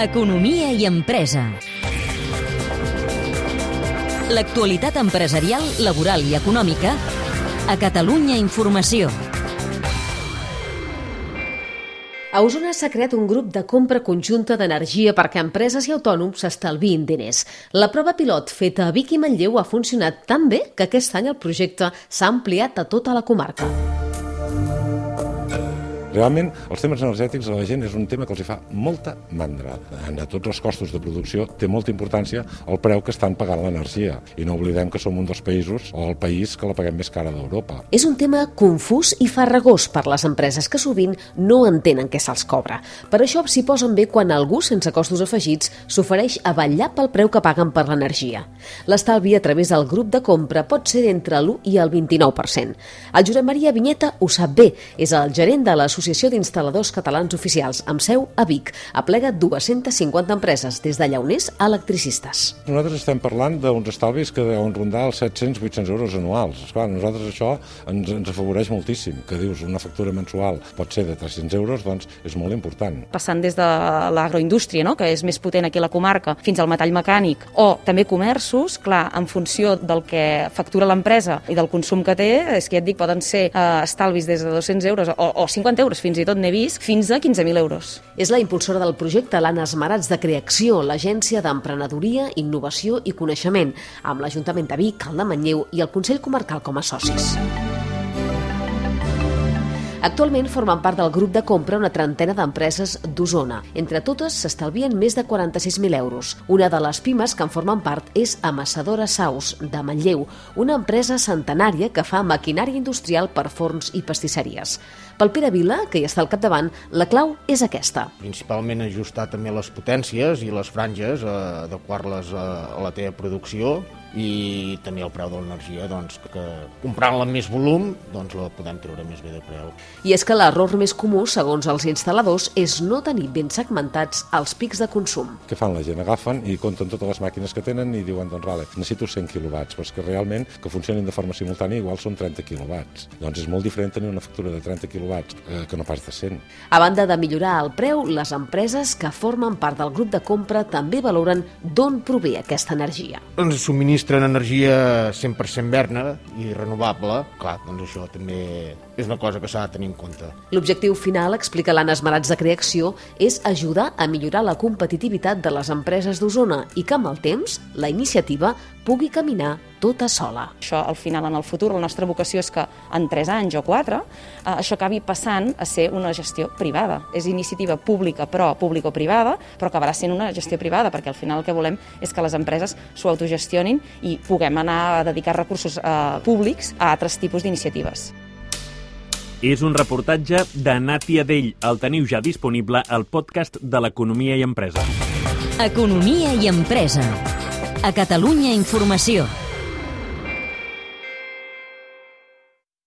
Economia i empresa. L'actualitat empresarial, laboral i econòmica a Catalunya Informació. A Osona s'ha creat un grup de compra conjunta d'energia perquè empreses i autònoms s'estalviïn diners. La prova pilot feta a Vic i Manlleu ha funcionat tan bé que aquest any el projecte s'ha ampliat a tota la comarca. Realment, els temes energètics a la gent és un tema que els hi fa molta mandra. En a tots els costos de producció té molta importància el preu que estan pagant l'energia. I no oblidem que som un dels països, o el país que la paguem més cara d'Europa. És un tema confús i farragós per les empreses que sovint no entenen què se'ls cobra. Per això s'hi posen bé quan algú sense costos afegits s'ofereix a vetllar pel preu que paguen per l'energia. L'estalvi a través del grup de compra pot ser d'entre l'1 i el 29%. El Josep Maria Vinyeta ho sap bé, és el gerent de l'Associació l'Associació d'Instal·ladors Catalans Oficials, amb seu a Vic. Aplega 250 empreses, des de llauners a electricistes. Nosaltres estem parlant d'uns estalvis que deuen rondar els 700-800 euros anuals. Esclar, nosaltres això ens, ens afavoreix moltíssim. Que dius, una factura mensual pot ser de 300 euros, doncs és molt important. Passant des de l'agroindústria, no? que és més potent aquí a la comarca, fins al metall mecànic, o també comerços, clar, en funció del que factura l'empresa i del consum que té, és que ja et dic, poden ser eh, estalvis des de 200 euros o, o 50 euros euros, fins i tot n'he vist, fins a 15.000 euros. És la impulsora del projecte l'Anna Esmerats de Creacció, l'Agència d'Emprenedoria, Innovació i Coneixement, amb l'Ajuntament de Vic, el de Manlleu i el Consell Comarcal com a socis. Actualment formen part del grup de compra una trentena d'empreses d'Osona. Entre totes s'estalvien més de 46.000 euros. Una de les pimes que en formen part és Amassadora Saus, de Manlleu, una empresa centenària que fa maquinària industrial per forns i pastisseries. Pel Pere Vila, que hi està al capdavant, la clau és aquesta. Principalment ajustar també les potències i les franges, eh, adequar-les a, a la teva producció i també el preu de l'energia, doncs, que comprant-la amb més volum, doncs la podem treure més bé de preu. I és que l'error més comú, segons els instal·ladors, és no tenir ben segmentats els pics de consum. Què fan la gent? Agafen i compten totes les màquines que tenen i diuen, doncs, vale, necessito 100 quilowatts, però és que realment que funcionin de forma simultània igual són 30 quilowatts. Doncs és molt diferent tenir una factura de 30 quilowatts eh, que no pas de 100. A banda de millorar el preu, les empreses que formen part del grup de compra també valoren d'on prové aquesta energia. Ens subministren energia 100% verna i renovable. Clar, doncs això també és una cosa que s'ha de tenir en compte. L'objectiu final, explica l'Anna Esmerats de Creacció, és ajudar a millorar la competitivitat de les empreses d'Osona i que amb el temps la iniciativa pugui caminar tota sola. Això, al final, en el futur, la nostra vocació és que en 3 anys o 4 eh, això acabi passant a ser una gestió privada. És iniciativa pública, però público-privada, però acabarà sent una gestió privada, perquè al final el que volem és que les empreses s'ho autogestionin i puguem anar a dedicar recursos eh, públics a altres tipus d'iniciatives. És un reportatge de Nàtia Dell. El teniu ja disponible al podcast de l'Economia i Empresa. Economia i empresa. A Catalunya Informació.